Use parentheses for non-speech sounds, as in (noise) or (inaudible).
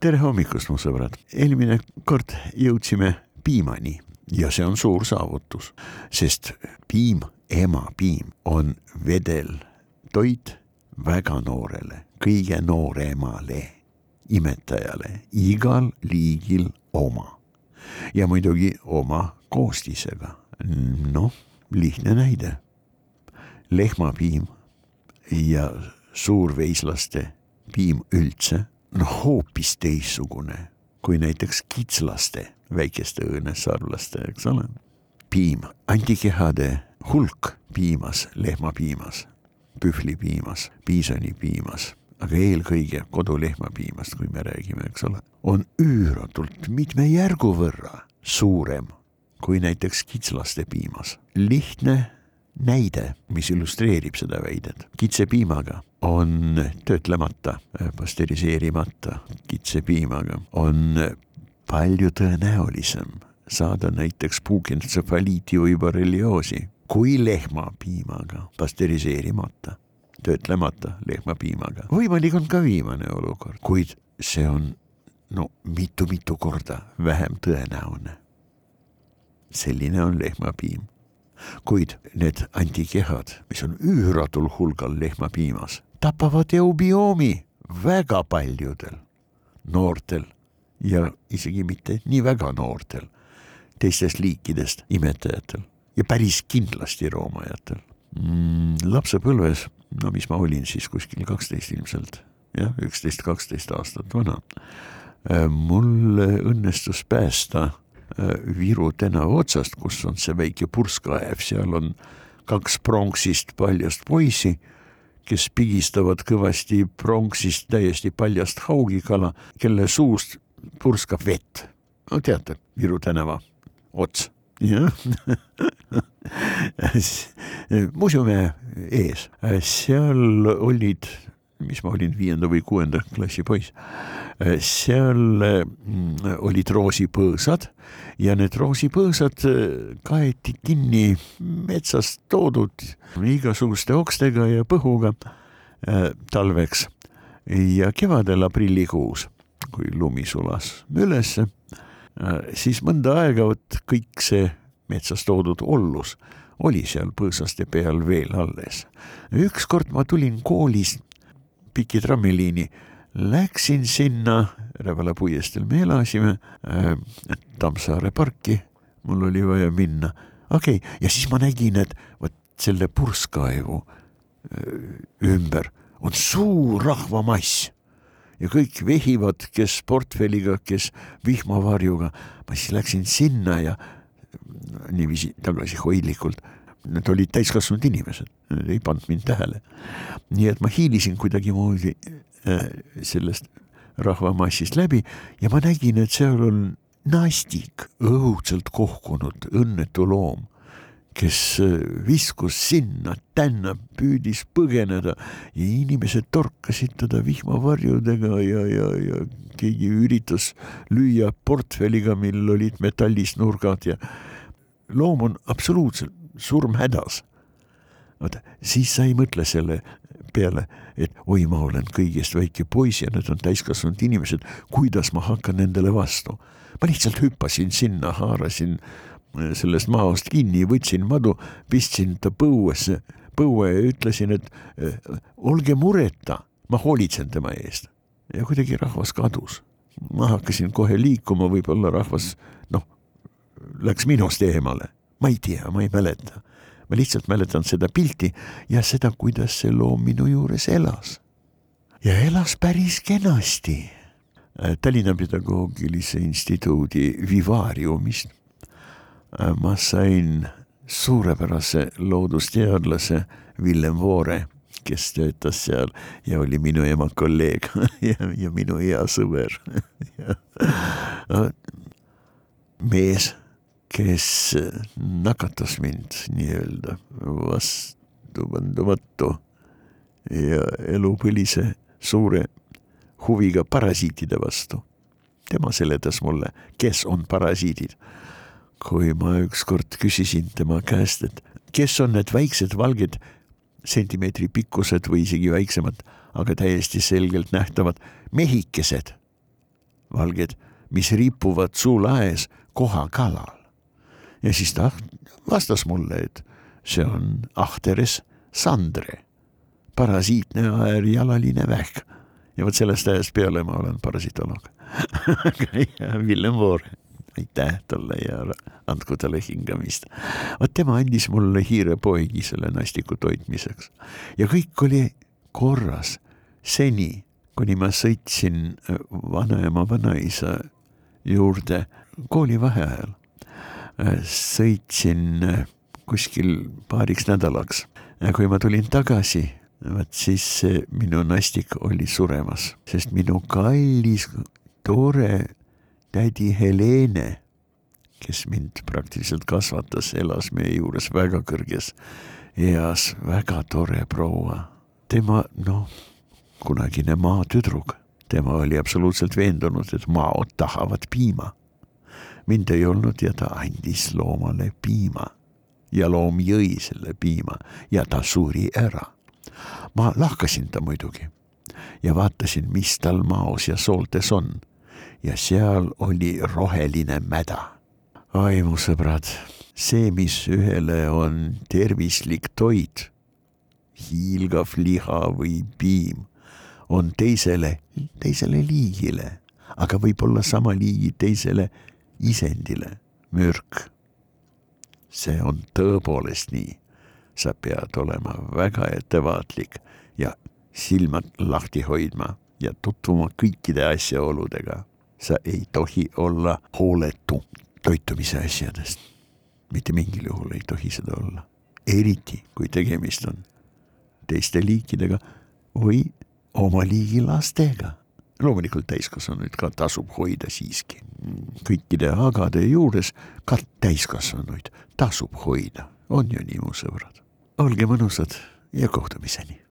tere hommikust, mu sõbrad. eelmine kord jõudsime piimani ja see on suur saavutus, sest piim, emapiim on vedel toit väga noorele, kõige nooremale imetajale, igal liigil oma. ja muidugi oma koostisega. noh, lihtne näide. lehmapiim ja suurveislaste piim üldse on hoopis teistsugune kui näiteks kitslaste, väikeste õõnesarvlaste, eks ole. piim, antikehade hulk piimas, lehmapiimas, pühvlipiimas, piisonipiimas, aga eelkõige kodulehmapiimast, kui me räägime, eks ole, on üüratult mitme järgu võrra suurem kui näiteks kitslaste piimas. lihtne näide, mis illustreerib seda väidet. kitsepiimaga on töötlemata, pastöriseerimata kitsepiimaga on palju tõenäolisem saada näiteks puukentsefaliiti või borrelioosi kui lehmapiimaga, pastöriseerimata, töötlemata lehmapiimaga. võimalik on ka viimane olukord, kuid see on no mitu-mitu korda vähem tõenäoline. selline on lehmapiim kuid need antikehad, mis on üüratul hulgal lehmapiimas, tapavad eubiomi väga paljudel noortel ja isegi mitte nii väga noortel teistest liikidest imetajatel ja päris kindlasti roomajatel mm,. lapsepõlves, no mis ma olin siis kuskil kaksteist ilmselt, jah, üksteist, kaksteist aastat vana. Äh, mul õnnestus päästa Viru tänava otsast, kus on see väike purskkaev, seal on kaks pronksist paljast poissi, kes pigistavad kõvasti pronksist täiesti paljast haugikala, kelle suust purskab vett. no teate, Viru tänava ots, jah. (laughs) Muuseumi ees, seal olid mis ma olin viienda või kuuenda klassi poiss, seal mm, olid roosipõõsad ja need roosipõõsad äh, kaeti kinni metsast toodud igasuguste okstega ja põhuga äh, talveks ja kevadel aprillikuus, kui lumi sulas ülesse, äh, siis mõnda aega vot kõik see metsas toodud ollus oli seal põõsaste peal veel alles. ükskord ma tulin koolist piki trammiliini. Läksin sinna, Rävala puiesteel me elasime äh,, Tammsaare parki, mul oli vaja minna. okei okay., ja siis ma nägin, et vot selle purskkaevu äh, ümber on suur rahvamass ja kõik vehivad, kes portfelliga, kes vihmavarjuga. ma siis läksin sinna ja niiviisi tagasihoidlikult need olid täiskasvanud inimesed, ei pannud mind tähele. nii et ma hiilisin kuidagimoodi äh, sellest rahvamassist läbi ja ma nägin, et seal on nastik, õudselt kohkunud õnnetu loom, kes äh, viskus sinna-tänna, püüdis põgeneda ja inimesed torkasid teda vihmavarjudega ja, ja, ja keegi üritas lüüa portfelliga, millel olid metallist nurgad ja loom on absoluutselt surmhädas. vaata, siis sa ei mõtle selle peale, et oi, ma olen kõigest väike poiss ja need on täiskasvanud inimesed, kuidas ma hakkan nendele vastu. ma lihtsalt hüppasin sinna, haarasin äh, sellest maost kinni, võtsin madu, pistsin ta põuesse, põue ja ütlesin, et äh, olge mureta, ma hoolitsen tema eest. ja kuidagi rahvas kadus. ma hakkasin kohe liikuma, võib-olla rahvas noh, läks minust eemale ma ei tea, ma ei mäleta. ma lihtsalt mäletan seda pilti ja seda, kuidas see loom minu juures elas. ja elas päris kenasti. Tallinna Pedagoogilise Instituudi vivaariumist ma sain suurepärase loodusteadlase Villem Voore, kes töötas seal ja oli minu ema kolleeg (laughs) ja, ja minu hea sõber (laughs) mees kes nakatas mind nii-öelda vastupandumatu ja elupõlise suure huviga parasiitide vastu. tema seletas mulle, kes on parasiidid. kui ma ükskord küsisin tema käest, et kes on need väiksed valged sentimeetri pikkused või isegi väiksemad, aga täiesti selgelt nähtavad mehikesed. valged, mis ripuvad suulaes kohakalal. Ja siis ta vastas mulle, et see on Ahteres Sandre, parasiitne äärjalaline vähk. ja vot sellest ajast peale ma olen parasitoloog (laughs) Villem Voore aitäh talle ja andku talle hingamist. vot tema andis mulle hiirepoegi selle nastiku toitmiseks ja kõik oli korras seni, kuni ma sõitsin äh, vanaema vanaisa juurde koolivaheajal. Äh, sõitsin äh, kuskil paariks nädalaks kui ma tulin tagasi, vot siis minu nastik oli suremas, sest minu kallis tore tädi Helene, kes mind praktiliselt kasvatas, elas meie juures väga kõrges eas, väga tore proua. tema, noh, kunagine maatüdruk, tema oli absoluutselt veendunud, et maod tahavad piima. Mind ei olnud ja ta andis loomale piima ja loom jõi selle piima ja ta suri ära. ma lahkasin ta muidugi ja vaatasin, mis tal maos ja sooltes on ja seal oli roheline mäda. ai, mu sõbrad, see, mis ühele on tervislik toit, hiilgav liha või piim, on teisele, teisele liigile, aga võib-olla sama liigi teisele isendile mürk. see on tõepoolest nii. sa pead olema väga ettevaatlik ja silmad lahti hoidma ja tutvuma kõikide asjaoludega sa ei tohi olla hooletu toitumise asjadest. mitte mingil juhul ei tohi seda olla, eriti kui tegemist on teiste liikidega või oma liigi lastega. Loomulikult täiskasvanuid ka tasub hoida siiski, kõikide agade juures ka täiskasvanuid tasub hoida, on ju nii, mu sõbrad. olge mõnusad ja kohtumiseni